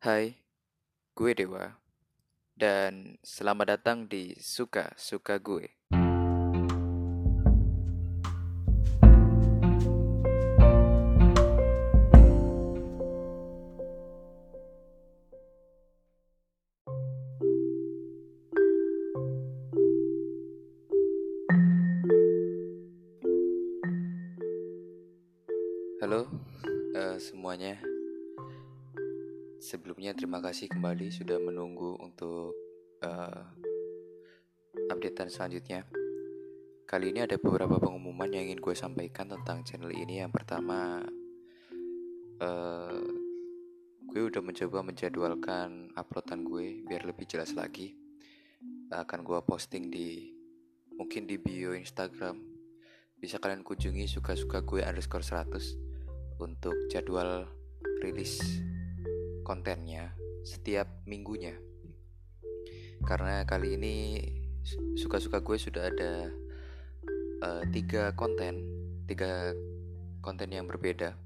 Hai, gue Dewa, dan selamat datang di Suka Suka Gue. Kasih kembali sudah menunggu untuk uh, updatean selanjutnya. Kali ini ada beberapa pengumuman yang ingin gue sampaikan tentang channel ini. Yang pertama, uh, gue udah mencoba menjadwalkan uploadan gue biar lebih jelas lagi. Akan gue posting di mungkin di bio Instagram. Bisa kalian kunjungi suka-suka gue underscore 100 untuk jadwal rilis kontennya setiap minggunya. Karena kali ini suka-suka gue sudah ada uh, tiga konten, tiga konten yang berbeda,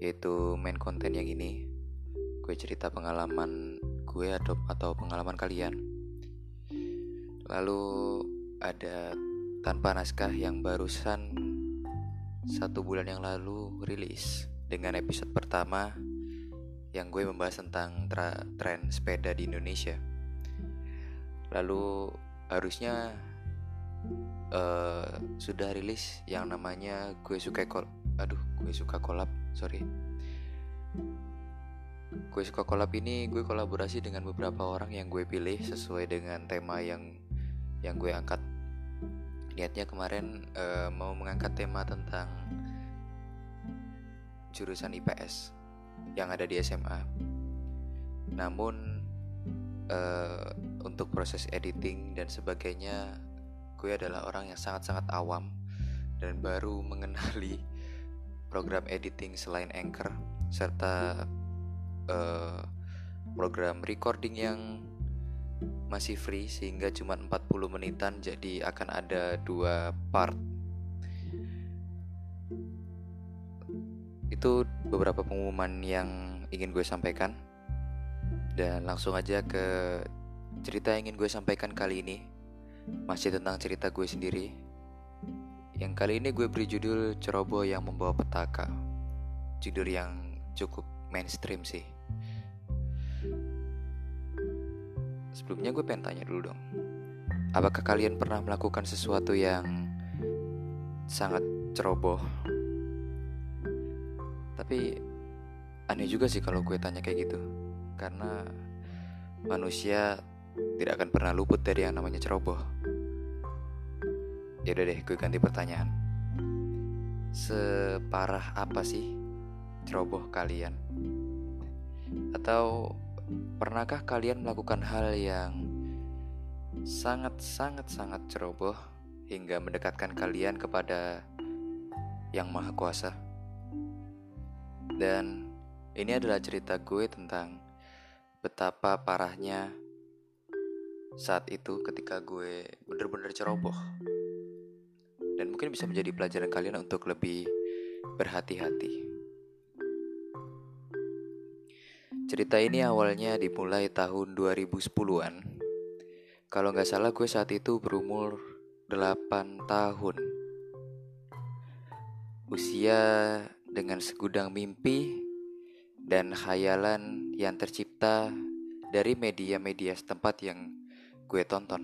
yaitu main konten yang ini, gue cerita pengalaman gue atau atau pengalaman kalian. Lalu ada tanpa naskah yang barusan satu bulan yang lalu rilis dengan episode pertama yang gue membahas tentang tren sepeda di Indonesia. Lalu harusnya uh, sudah rilis yang namanya gue suka kol, aduh gue suka kolab, sorry. Gue suka kolab ini gue kolaborasi dengan beberapa orang yang gue pilih sesuai dengan tema yang yang gue angkat. Niatnya kemarin uh, mau mengangkat tema tentang jurusan IPS yang ada di SMA. Namun uh, untuk proses editing dan sebagainya, gue adalah orang yang sangat-sangat awam dan baru mengenali program editing selain Anchor serta uh, program recording yang masih free sehingga cuma 40 menitan jadi akan ada dua part itu beberapa pengumuman yang ingin gue sampaikan. Dan langsung aja ke cerita yang ingin gue sampaikan kali ini. Masih tentang cerita gue sendiri. Yang kali ini gue beri judul ceroboh yang membawa petaka. Judul yang cukup mainstream sih. Sebelumnya gue pengen tanya dulu dong. Apakah kalian pernah melakukan sesuatu yang sangat ceroboh tapi aneh juga sih kalau gue tanya kayak gitu Karena manusia tidak akan pernah luput dari yang namanya ceroboh Yaudah deh gue ganti pertanyaan Separah apa sih ceroboh kalian? Atau pernahkah kalian melakukan hal yang sangat-sangat-sangat ceroboh hingga mendekatkan kalian kepada yang maha kuasa? Dan ini adalah cerita gue tentang betapa parahnya saat itu ketika gue bener-bener ceroboh. Dan mungkin bisa menjadi pelajaran kalian untuk lebih berhati-hati. Cerita ini awalnya dimulai tahun 2010-an. Kalau nggak salah gue saat itu berumur 8 tahun. Usia dengan segudang mimpi dan khayalan yang tercipta dari media-media setempat yang gue tonton.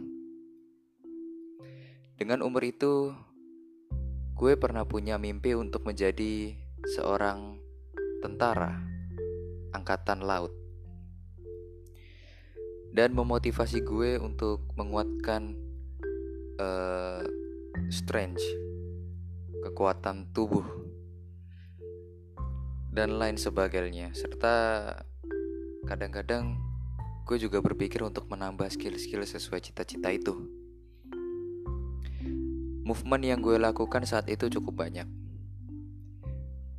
Dengan umur itu, gue pernah punya mimpi untuk menjadi seorang tentara angkatan laut dan memotivasi gue untuk menguatkan uh, strength kekuatan tubuh dan lain sebagainya. Serta kadang-kadang gue juga berpikir untuk menambah skill-skill sesuai cita-cita itu. Movement yang gue lakukan saat itu cukup banyak.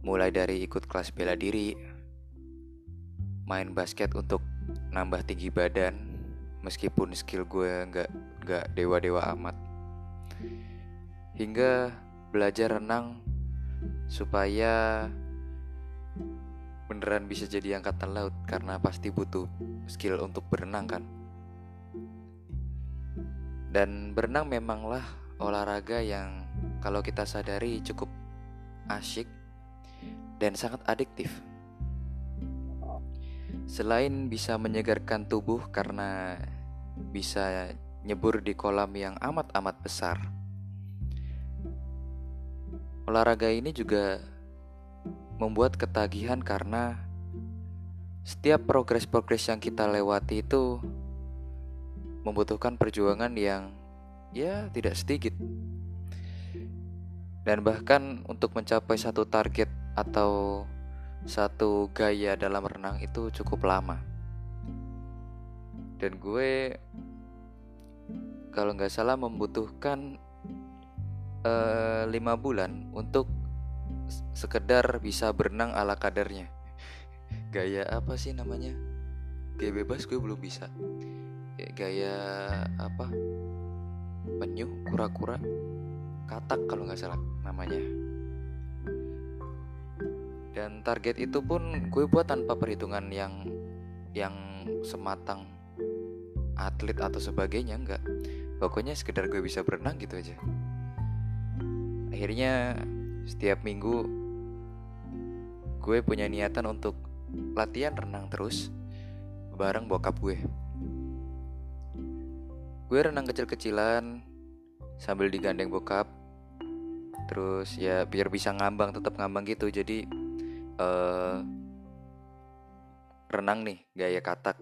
Mulai dari ikut kelas bela diri main basket untuk nambah tinggi badan meskipun skill gue nggak nggak dewa-dewa amat. Hingga belajar renang supaya beneran bisa jadi angkatan laut karena pasti butuh skill untuk berenang kan. Dan berenang memanglah olahraga yang kalau kita sadari cukup asyik dan sangat adiktif. Selain bisa menyegarkan tubuh karena bisa nyebur di kolam yang amat-amat besar. Olahraga ini juga membuat ketagihan karena setiap progres-progres yang kita lewati itu membutuhkan perjuangan yang ya tidak sedikit. Dan bahkan untuk mencapai satu target atau satu gaya dalam renang itu cukup lama. Dan gue kalau nggak salah membutuhkan uh, lima bulan untuk sekedar bisa berenang ala kadarnya. Gaya apa sih namanya? Gaya bebas gue belum bisa. Gaya apa? Penyu kura-kura katak kalau nggak salah namanya. Dan target itu pun gue buat tanpa perhitungan yang yang sematang atlet atau sebagainya enggak pokoknya sekedar gue bisa berenang gitu aja. Akhirnya setiap minggu gue punya niatan untuk latihan renang terus bareng bokap gue. Gue renang kecil-kecilan sambil digandeng bokap. Terus ya biar bisa ngambang tetap ngambang gitu. Jadi uh, renang nih gaya katak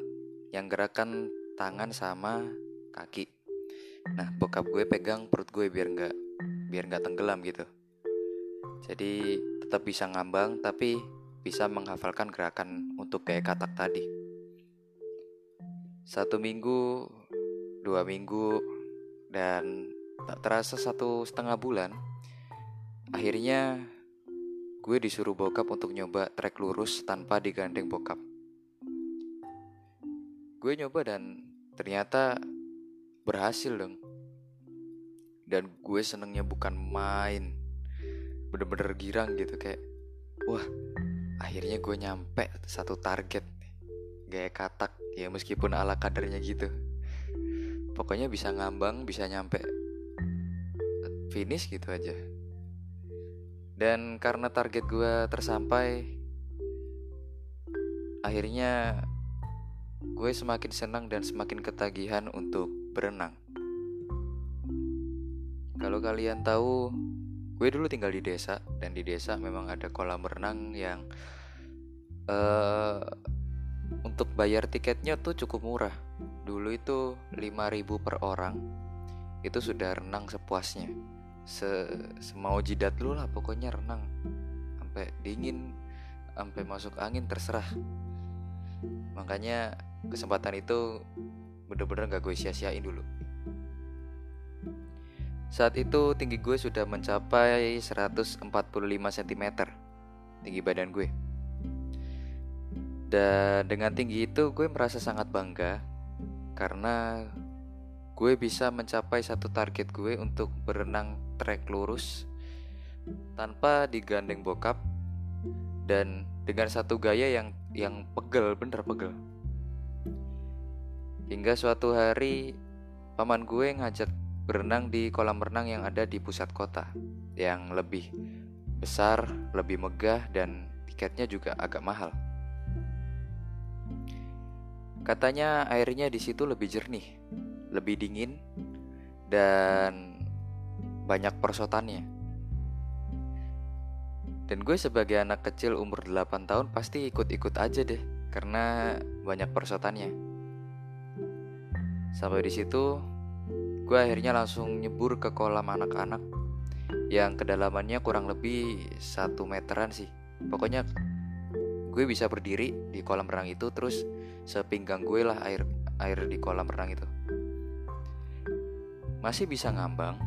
yang gerakan tangan sama kaki. Nah bokap gue pegang perut gue biar nggak biar nggak tenggelam gitu. Jadi tetap bisa ngambang tapi bisa menghafalkan gerakan untuk kayak katak tadi. Satu minggu, dua minggu, dan tak terasa satu setengah bulan, akhirnya gue disuruh bokap untuk nyoba trek lurus tanpa digandeng bokap. Gue nyoba dan ternyata berhasil dong. Dan gue senengnya bukan main bener-bener girang gitu kayak wah akhirnya gue nyampe satu target gaya katak. Ya meskipun ala kadarnya gitu. Pokoknya bisa ngambang bisa nyampe finish gitu aja. Dan karena target gue tersampai akhirnya gue semakin senang dan semakin ketagihan untuk berenang. Kalau kalian tahu gue dulu tinggal di desa dan di desa memang ada kolam renang yang uh, untuk bayar tiketnya tuh cukup murah. Dulu itu 5000 per orang itu sudah renang sepuasnya. Se semau jidat lu lah pokoknya renang. Sampai dingin sampai masuk angin terserah. Makanya kesempatan itu bener-bener gak gue sia-siain dulu saat itu tinggi gue sudah mencapai 145 cm Tinggi badan gue. Dan dengan tinggi itu gue merasa sangat bangga Karena gue bisa mencapai satu target gue untuk berenang trek lurus Tanpa digandeng bokap Dan dengan satu gaya yang yang pegel, bener pegel. Hingga suatu hari paman gue ngajak berenang di kolam renang yang ada di pusat kota yang lebih besar, lebih megah dan tiketnya juga agak mahal. Katanya airnya di situ lebih jernih, lebih dingin dan banyak persotannya. Dan gue sebagai anak kecil umur 8 tahun pasti ikut-ikut aja deh karena banyak persotannya. Sampai di situ gue akhirnya langsung nyebur ke kolam anak-anak. Yang kedalamannya kurang lebih satu meteran sih. Pokoknya gue bisa berdiri di kolam renang itu terus sepinggang gue lah air air di kolam renang itu. Masih bisa ngambang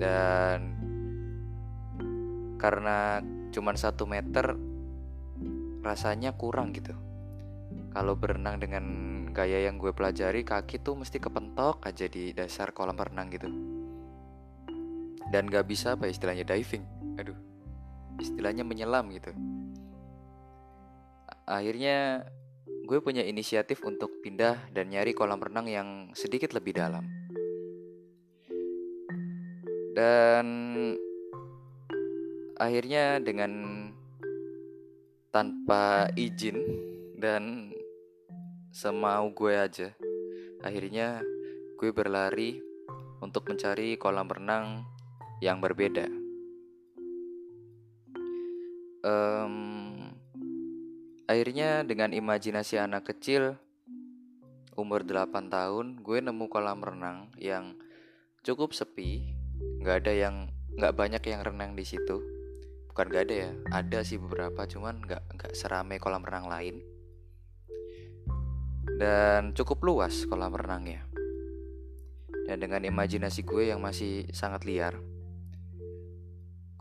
dan karena cuma satu meter rasanya kurang gitu kalau berenang dengan gaya yang gue pelajari kaki tuh mesti kepentok aja di dasar kolam renang gitu. Dan gak bisa apa istilahnya diving. Aduh istilahnya menyelam gitu. Akhirnya gue punya inisiatif untuk pindah dan nyari kolam renang yang sedikit lebih dalam. Dan akhirnya dengan tanpa izin dan semau gue aja, akhirnya gue berlari untuk mencari kolam renang yang berbeda. Um, Akhirnya dengan imajinasi anak kecil umur 8 tahun gue nemu kolam renang yang cukup sepi. Nggak ada yang nggak banyak yang renang di situ. Bukan nggak ada ya ada sih beberapa cuman nggak nggak serame kolam renang lain dan cukup luas kolam renangnya dan dengan imajinasi gue yang masih sangat liar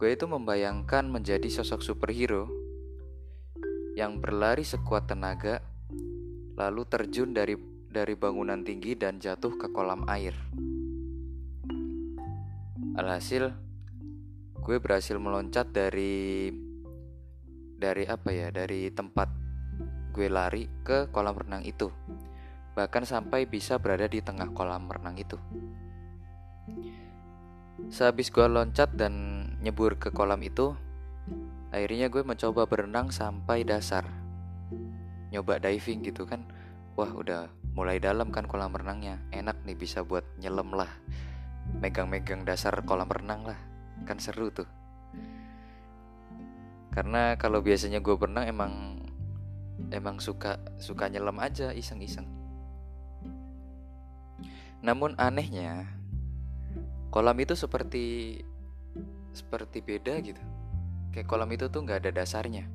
gue itu membayangkan menjadi sosok superhero yang berlari sekuat tenaga, lalu terjun dari dari bangunan tinggi dan jatuh ke kolam air. Alhasil, gue berhasil meloncat dari dari apa ya? Dari tempat gue lari ke kolam renang itu. Bahkan sampai bisa berada di tengah kolam renang itu. Sehabis gue loncat dan nyebur ke kolam itu, Akhirnya gue mencoba berenang sampai dasar. Nyoba diving gitu kan. Wah udah mulai dalam kan kolam renangnya. Enak nih bisa buat nyelam lah. Megang-megang dasar kolam renang lah. Kan seru tuh. Karena kalau biasanya gue berenang emang Emang suka suka nyelam aja iseng-iseng Namun anehnya Kolam itu seperti Seperti beda gitu Kayak kolam itu tuh nggak ada dasarnya.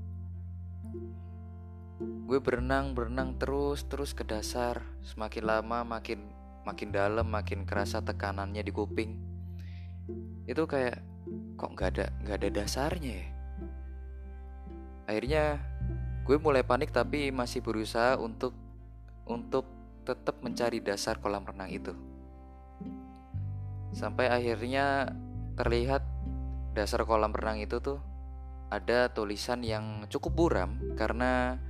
Gue berenang, berenang terus, terus ke dasar. Semakin lama makin makin dalam, makin kerasa tekanannya di kuping. Itu kayak kok nggak ada nggak ada dasarnya ya. Akhirnya gue mulai panik tapi masih berusaha untuk untuk tetap mencari dasar kolam renang itu. Sampai akhirnya terlihat dasar kolam renang itu tuh ada tulisan yang cukup buram karena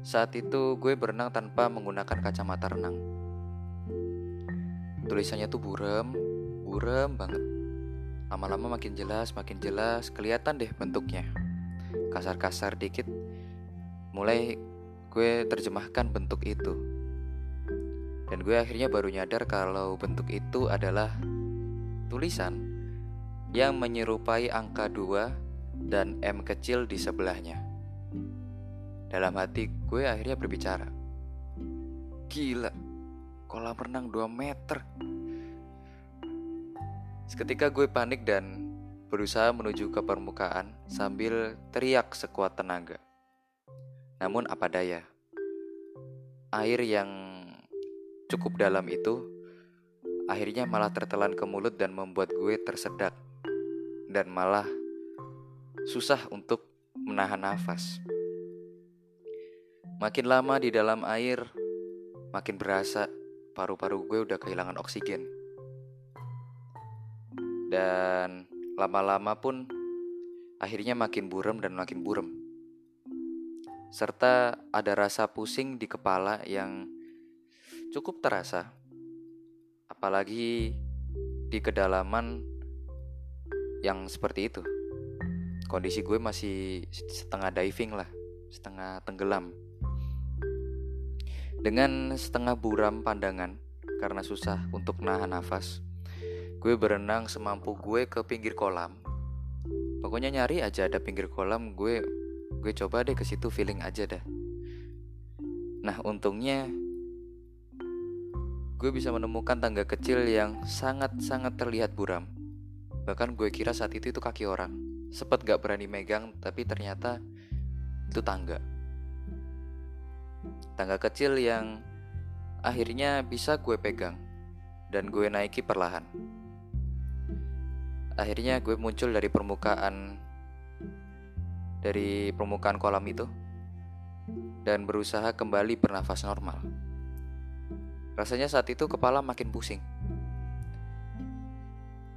saat itu gue berenang tanpa menggunakan kacamata renang. Tulisannya tuh buram, buram banget. Lama-lama makin jelas, makin jelas, kelihatan deh bentuknya. Kasar-kasar dikit, mulai gue terjemahkan bentuk itu. Dan gue akhirnya baru nyadar kalau bentuk itu adalah tulisan yang menyerupai angka 2 dan M kecil di sebelahnya. Dalam hati gue akhirnya berbicara. Gila, kolam renang 2 meter. Seketika gue panik dan berusaha menuju ke permukaan sambil teriak sekuat tenaga. Namun apa daya, air yang cukup dalam itu akhirnya malah tertelan ke mulut dan membuat gue tersedak dan malah susah untuk menahan nafas. Makin lama di dalam air, makin berasa paru-paru gue udah kehilangan oksigen. Dan lama-lama pun akhirnya makin buram dan makin buram. Serta ada rasa pusing di kepala yang cukup terasa. Apalagi di kedalaman yang seperti itu. Kondisi gue masih setengah diving lah setengah tenggelam. Dengan setengah buram pandangan karena susah untuk nahan nafas gue berenang semampu gue ke pinggir kolam. Pokoknya nyari aja ada pinggir kolam gue gue coba deh ke situ feeling aja dah nah untungnya gue bisa menemukan tangga kecil yang sangat-sangat terlihat buram bahkan gue kira saat itu itu kaki orang Sempat gak berani megang, tapi ternyata itu tangga. Tangga kecil yang akhirnya bisa gue pegang dan gue naiki perlahan. Akhirnya gue muncul dari permukaan dari permukaan kolam itu dan berusaha kembali bernafas normal. Rasanya saat itu kepala makin pusing.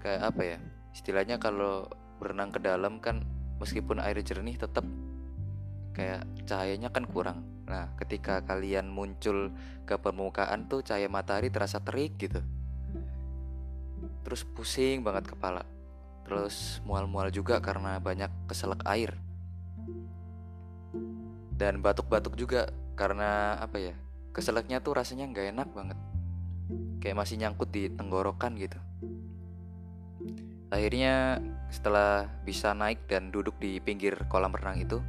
Kayak apa ya? Istilahnya kalau berenang ke dalam kan meskipun air jernih tetap kayak cahayanya kan kurang nah ketika kalian muncul ke permukaan tuh cahaya matahari terasa terik gitu terus pusing banget kepala terus mual-mual juga karena banyak keselak air dan batuk-batuk juga karena apa ya keselaknya tuh rasanya nggak enak banget. Kayak masih nyangkut di tenggorokan gitu. Akhirnya setelah bisa naik dan duduk di pinggir kolam renang itu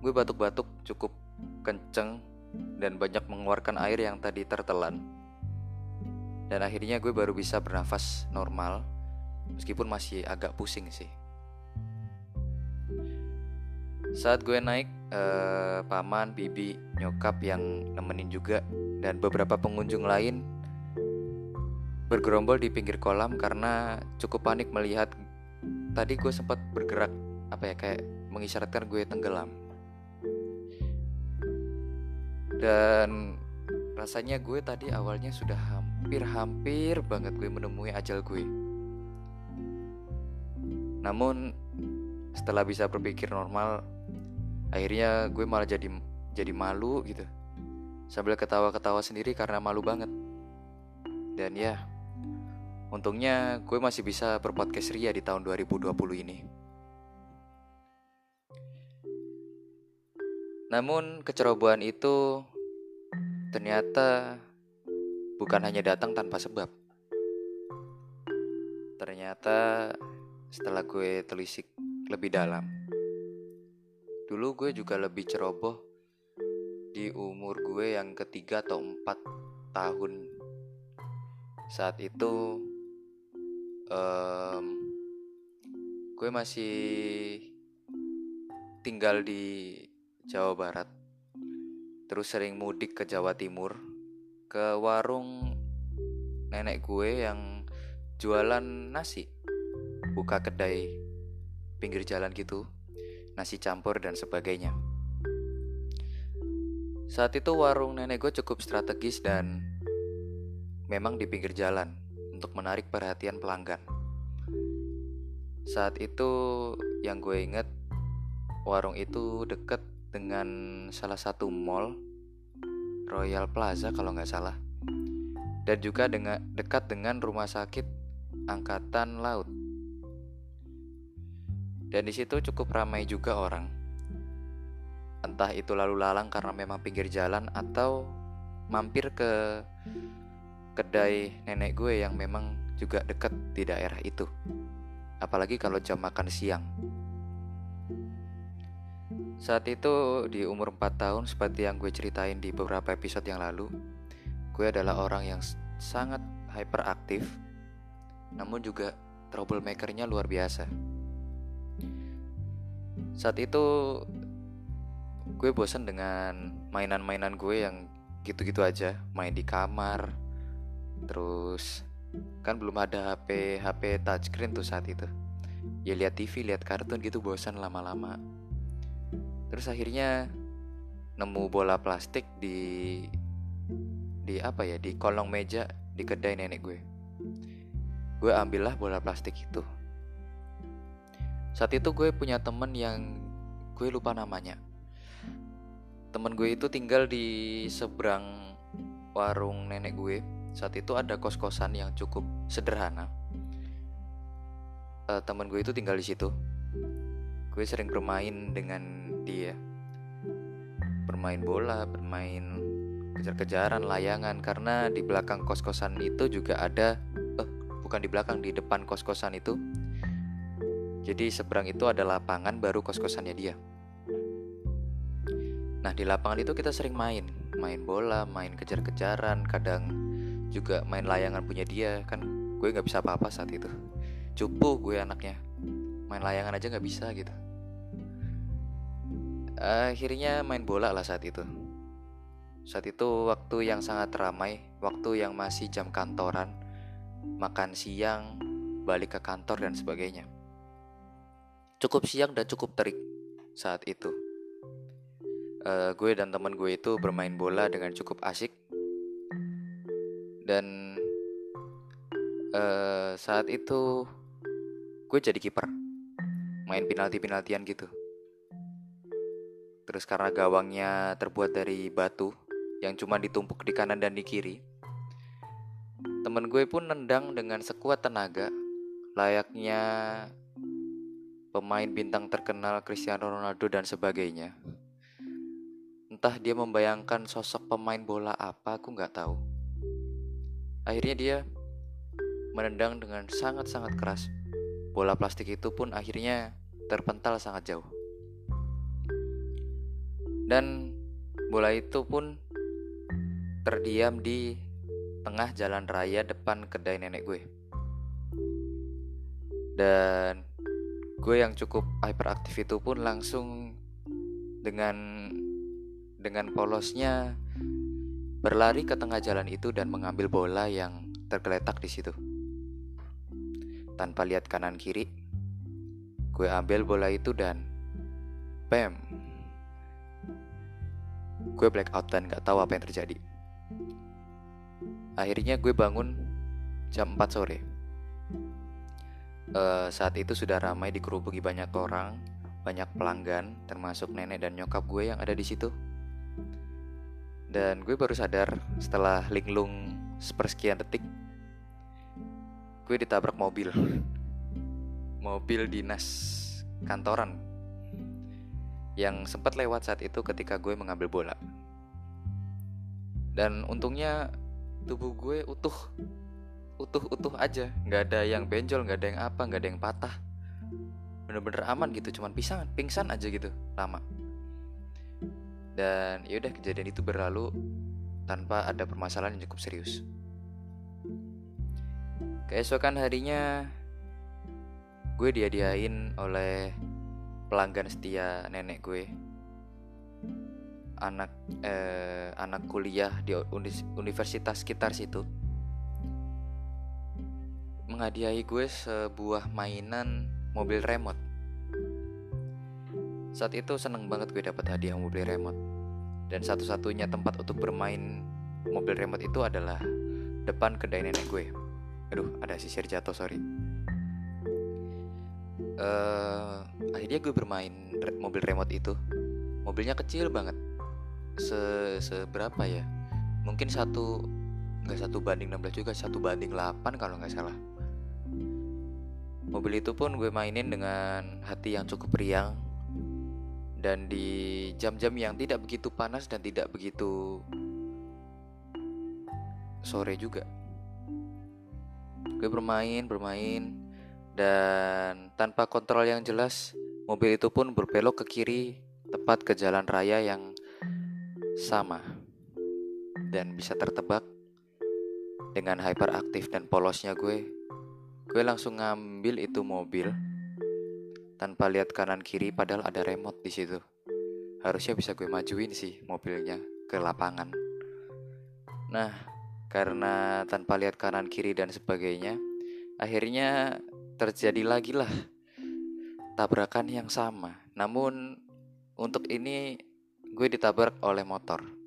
gue batuk-batuk cukup kenceng dan banyak mengeluarkan air yang tadi tertelan. Dan akhirnya gue baru bisa bernafas normal meskipun masih agak pusing sih saat gue naik eh, paman bibi nyokap yang nemenin juga dan beberapa pengunjung lain bergerombol di pinggir kolam karena cukup panik melihat tadi gue sempat bergerak apa ya kayak mengisyaratkan gue tenggelam dan rasanya gue tadi awalnya sudah hampir-hampir banget gue menemui ajal gue. Namun setelah bisa berpikir normal, akhirnya gue malah jadi jadi malu gitu. Sambil ketawa-ketawa sendiri karena malu banget. Dan ya, untungnya gue masih bisa berpodcast ria di tahun 2020 ini. Namun kecerobohan itu ternyata bukan hanya datang tanpa sebab. Ternyata setelah gue telisik lebih dalam, dulu gue juga lebih ceroboh di umur gue yang ketiga atau empat tahun. Saat itu um, gue masih tinggal di Jawa Barat, terus sering mudik ke Jawa Timur ke warung nenek gue yang jualan nasi buka kedai pinggir jalan gitu nasi campur dan sebagainya. Saat itu warung nenek gue cukup strategis dan memang di pinggir jalan untuk menarik perhatian pelanggan. Saat itu yang gue inget warung itu deket dengan salah satu mall Royal Plaza kalau nggak salah. Dan juga dengan dekat dengan rumah sakit angkatan laut dan di situ cukup ramai juga orang. Entah itu lalu lalang karena memang pinggir jalan atau mampir ke kedai nenek gue yang memang juga dekat di daerah itu. Apalagi kalau jam makan siang. Saat itu di umur 4 tahun seperti yang gue ceritain di beberapa episode yang lalu Gue adalah orang yang sangat hyperaktif Namun juga troublemakernya luar biasa Saat itu gue bosan dengan mainan-mainan gue yang gitu-gitu aja Main di kamar Terus kan belum ada HP HP touchscreen tuh saat itu. Ya lihat TV, lihat kartun gitu bosan lama-lama. Terus akhirnya nemu bola plastik di di apa ya di kolong meja di kedai nenek gue. Gue ambillah bola plastik itu saat itu gue punya temen yang gue lupa namanya. Temen gue itu tinggal di seberang warung nenek gue. Saat itu ada kos-kosan yang cukup sederhana. Uh, temen gue itu tinggal di situ. Gue sering bermain dengan dia. Bermain bola, bermain kejar-kejaran, layangan karena di belakang kos-kosan itu juga ada eh bukan di belakang di depan kos-kosan itu. Jadi seberang itu ada lapangan baru kos-kosannya dia. Nah, di lapangan itu kita sering main, main bola, main kejar-kejaran, kadang juga main layangan punya dia kan gue nggak bisa apa-apa saat itu cupu gue anaknya main layangan aja nggak bisa gitu Akhirnya main bola lah saat itu. Saat itu waktu yang sangat ramai, waktu yang masih jam kantoran, makan siang, balik ke kantor dan sebagainya. Cukup siang dan cukup terik saat itu. Uh, gue dan teman gue itu bermain bola dengan cukup asik dan uh, saat itu gue jadi kiper main penalti penaltian gitu Terus karena gawangnya terbuat dari batu yang cuma ditumpuk di kanan dan di kiri. Temen gue pun nendang dengan sekuat tenaga, layaknya pemain bintang terkenal Cristiano Ronaldo dan sebagainya. Entah dia membayangkan sosok pemain bola apa, aku nggak tahu. Akhirnya dia menendang dengan sangat-sangat keras. Bola plastik itu pun akhirnya terpental sangat jauh. Dan bola itu pun terdiam di tengah jalan raya depan kedai nenek gue. Dan gue yang cukup hyperaktif itu pun langsung dengan dengan polosnya berlari ke tengah jalan itu dan mengambil bola yang tergeletak di situ. Tanpa lihat kanan kiri, gue ambil bola itu dan bam, gue black out dan gak tahu apa yang terjadi. Akhirnya gue bangun jam 4 sore. Uh, saat itu sudah ramai dikerubuki banyak orang, banyak pelanggan, termasuk nenek dan nyokap gue yang ada di situ. Dan gue baru sadar setelah linglung sepersekian detik, gue ditabrak mobil. Mobil dinas kantoran yang sempat lewat saat itu ketika gue mengambil bola. Dan untungnya tubuh gue utuh, utuh-utuh aja, nggak ada yang benjol, nggak ada yang apa, nggak ada yang patah. Bener-bener aman gitu, cuman pisang, pingsan aja gitu, lama. Dan yaudah kejadian itu berlalu tanpa ada permasalahan yang cukup serius. Keesokan harinya gue diadiain oleh pelanggan setia nenek gue anak eh, anak kuliah di universitas sekitar situ menghadiahi gue sebuah mainan mobil remote. Saat itu seneng banget gue dapat hadiah mobil remote. Dan satu-satunya tempat untuk bermain mobil remote itu adalah depan kedai nenek gue. Aduh ada sisir jatuh sorry. Uh, akhirnya gue bermain re mobil remote itu. Mobilnya kecil banget. Se seberapa ya? Mungkin satu nggak satu banding 16 juga satu banding 8 kalau nggak salah mobil itu pun gue mainin dengan hati yang cukup riang dan di jam-jam yang tidak begitu panas dan tidak begitu sore juga gue bermain bermain dan tanpa kontrol yang jelas, mobil itu pun berbelok ke kiri tepat ke jalan raya yang sama dan bisa tertebak dengan hyperaktif dan polosnya gue. Gue langsung ngambil itu mobil tanpa lihat kanan kiri padahal ada remote di situ. Harusnya bisa gue majuin sih mobilnya ke lapangan. Nah, karena tanpa lihat kanan kiri dan sebagainya, akhirnya terjadi lagi lah tabrakan yang sama. Namun untuk ini gue ditabrak oleh motor.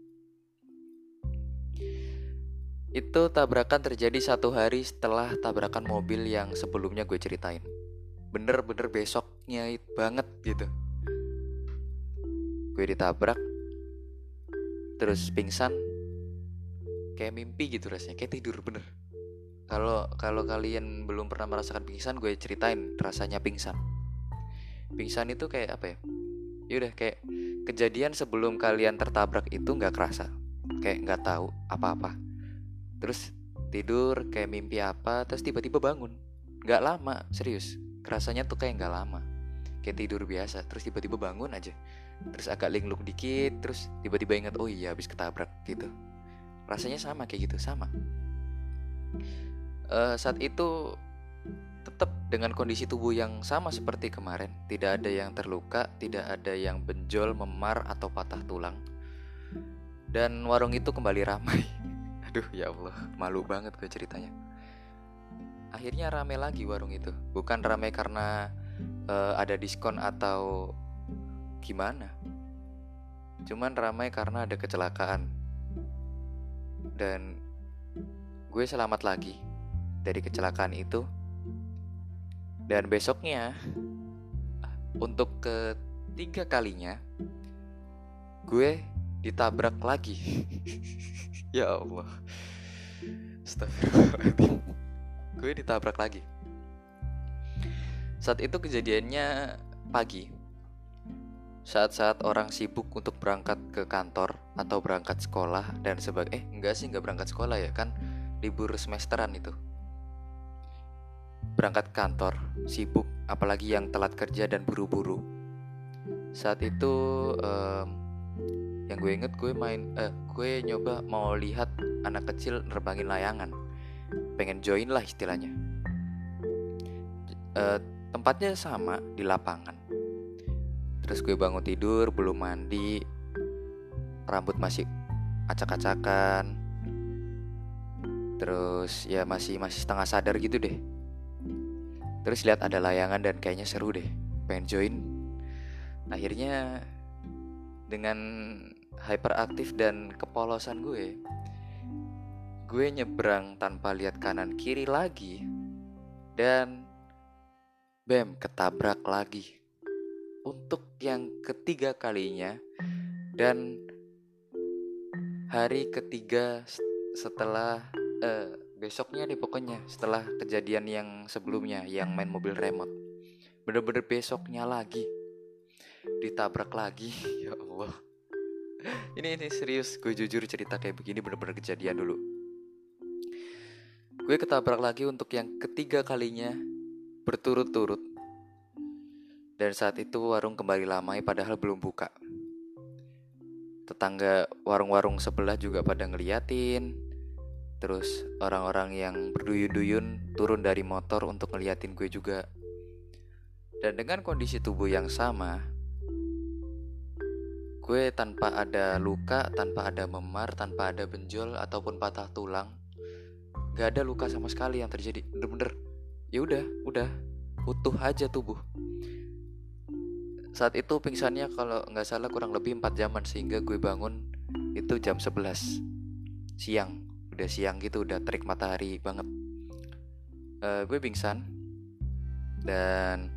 Itu tabrakan terjadi satu hari setelah tabrakan mobil yang sebelumnya gue ceritain. Bener-bener besoknya banget gitu. Gue ditabrak, terus pingsan, kayak mimpi gitu rasanya, kayak tidur bener. Kalau kalau kalian belum pernah merasakan pingsan, gue ceritain rasanya pingsan. Pingsan itu kayak apa ya? Yaudah kayak kejadian sebelum kalian tertabrak itu nggak kerasa, kayak nggak tahu apa-apa. Terus tidur kayak mimpi apa, terus tiba-tiba bangun. Nggak lama, serius. Rasanya tuh kayak nggak lama, kayak tidur biasa. Terus tiba-tiba bangun aja. Terus agak linglung dikit, terus tiba-tiba ingat oh iya habis ketabrak gitu. Rasanya sama kayak gitu, sama uh, saat itu tetap dengan kondisi tubuh yang sama seperti kemarin, tidak ada yang terluka, tidak ada yang benjol, memar atau patah tulang. Dan warung itu kembali ramai. Aduh ya Allah, malu banget gue ceritanya. Akhirnya ramai lagi warung itu, bukan ramai karena uh, ada diskon atau gimana. Cuman ramai karena ada kecelakaan. Dan gue selamat lagi dari kecelakaan itu. Dan besoknya untuk ketiga kalinya gue ditabrak lagi. Ya Allah. Gue ditabrak lagi. Saat itu kejadiannya pagi. Saat-saat orang sibuk untuk berangkat ke kantor atau berangkat sekolah dan sebagai eh enggak sih enggak berangkat sekolah ya kan libur semesteran itu. Berangkat kantor sibuk apalagi yang telat kerja dan buru-buru. Saat itu um, yang gue inget gue main eh gue nyoba mau lihat anak kecil nerbangin layangan. Pengen join lah istilahnya. Uh, tempatnya sama di lapangan. Terus gue bangun tidur belum mandi. Rambut masih acak-acakan. Terus ya masih masih setengah sadar gitu deh. Terus lihat ada layangan dan kayaknya seru deh. Pengen join. Akhirnya dengan hyperaktif dan kepolosan gue. Gue nyebrang tanpa lihat kanan kiri lagi dan bem ketabrak lagi. Untuk yang ketiga kalinya dan hari ketiga setelah uh, besoknya deh pokoknya setelah kejadian yang sebelumnya yang main mobil remote. Bener-bener besoknya lagi. Ditabrak lagi ya Allah ini ini serius gue jujur cerita kayak begini bener-bener kejadian dulu. Gue ketabrak lagi untuk yang ketiga kalinya berturut-turut. Dan saat itu warung kembali lamai padahal belum buka. Tetangga warung-warung sebelah juga pada ngeliatin. Terus orang-orang yang berduyun-duyun turun dari motor untuk ngeliatin gue juga. Dan dengan kondisi tubuh yang sama Gue tanpa ada luka, tanpa ada memar, tanpa ada benjol ataupun patah tulang. Gak ada luka sama sekali yang terjadi. Bener-bener, ya udah, udah utuh aja tubuh. Saat itu pingsannya kalau nggak salah kurang lebih 4 jaman sehingga gue bangun itu jam 11 siang. Udah siang gitu, udah terik matahari banget. Uh, gue pingsan dan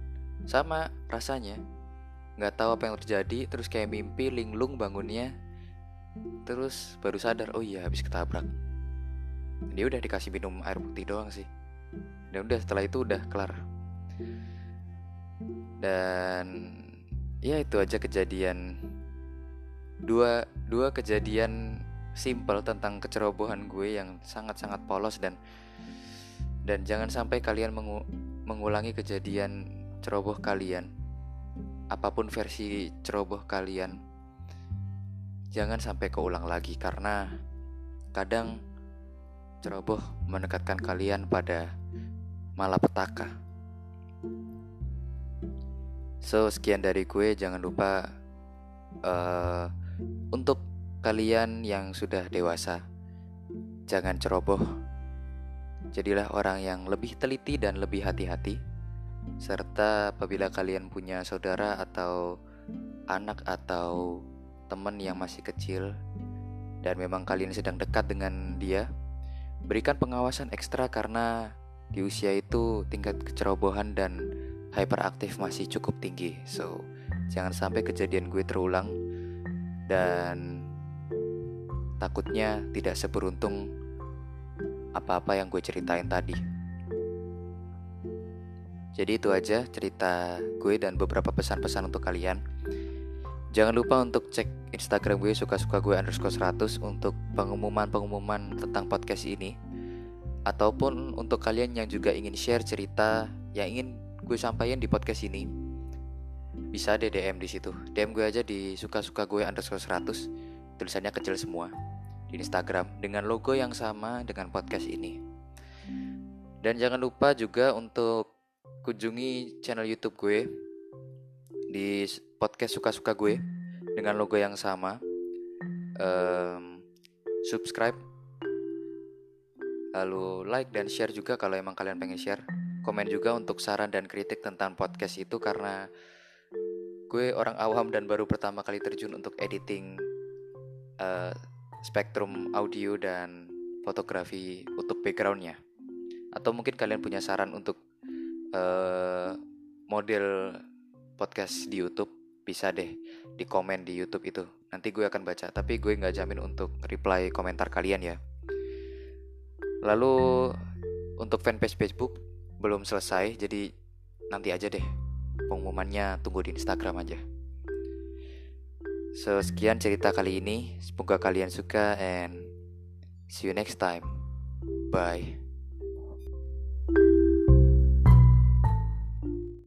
sama rasanya nggak tahu apa yang terjadi terus kayak mimpi linglung bangunnya. Terus baru sadar oh iya habis ketabrak. Dia udah dikasih minum air putih doang sih. Dan udah setelah itu udah kelar. Dan ya itu aja kejadian. Dua dua kejadian simple tentang kecerobohan gue yang sangat-sangat polos dan dan jangan sampai kalian mengu mengulangi kejadian ceroboh kalian apa pun versi ceroboh kalian, jangan sampai keulang lagi karena kadang ceroboh mendekatkan kalian pada malapetaka. So sekian dari gue, jangan lupa uh, untuk kalian yang sudah dewasa, jangan ceroboh. Jadilah orang yang lebih teliti dan lebih hati-hati serta apabila kalian punya saudara atau anak atau teman yang masih kecil dan memang kalian sedang dekat dengan dia, berikan pengawasan ekstra karena di usia itu tingkat kecerobohan dan hyperaktif masih cukup tinggi. So, jangan sampai kejadian gue terulang dan takutnya tidak seberuntung apa-apa yang gue ceritain tadi. Jadi itu aja cerita gue dan beberapa pesan-pesan untuk kalian. Jangan lupa untuk cek Instagram gue suka-suka gue underscore 100 untuk pengumuman-pengumuman tentang podcast ini. Ataupun untuk kalian yang juga ingin share cerita yang ingin gue sampaikan di podcast ini. Bisa deh DM di situ. DM gue aja di suka-suka gue underscore 100. Tulisannya kecil semua. Di Instagram dengan logo yang sama dengan podcast ini. Dan jangan lupa juga untuk kunjungi channel YouTube gue di podcast suka-suka gue dengan logo yang sama. Um, subscribe, lalu like dan share juga kalau emang kalian pengen share. Komen juga untuk saran dan kritik tentang podcast itu karena gue orang awam dan baru pertama kali terjun untuk editing uh, spektrum audio dan fotografi untuk backgroundnya. Atau mungkin kalian punya saran untuk uh, model podcast di YouTube bisa deh di komen di YouTube itu. Nanti gue akan baca tapi gue nggak jamin untuk reply komentar kalian ya. Lalu untuk fanpage Facebook belum selesai jadi nanti aja deh pengumumannya tunggu di Instagram aja. So sekian cerita kali ini semoga kalian suka and see you next time. Bye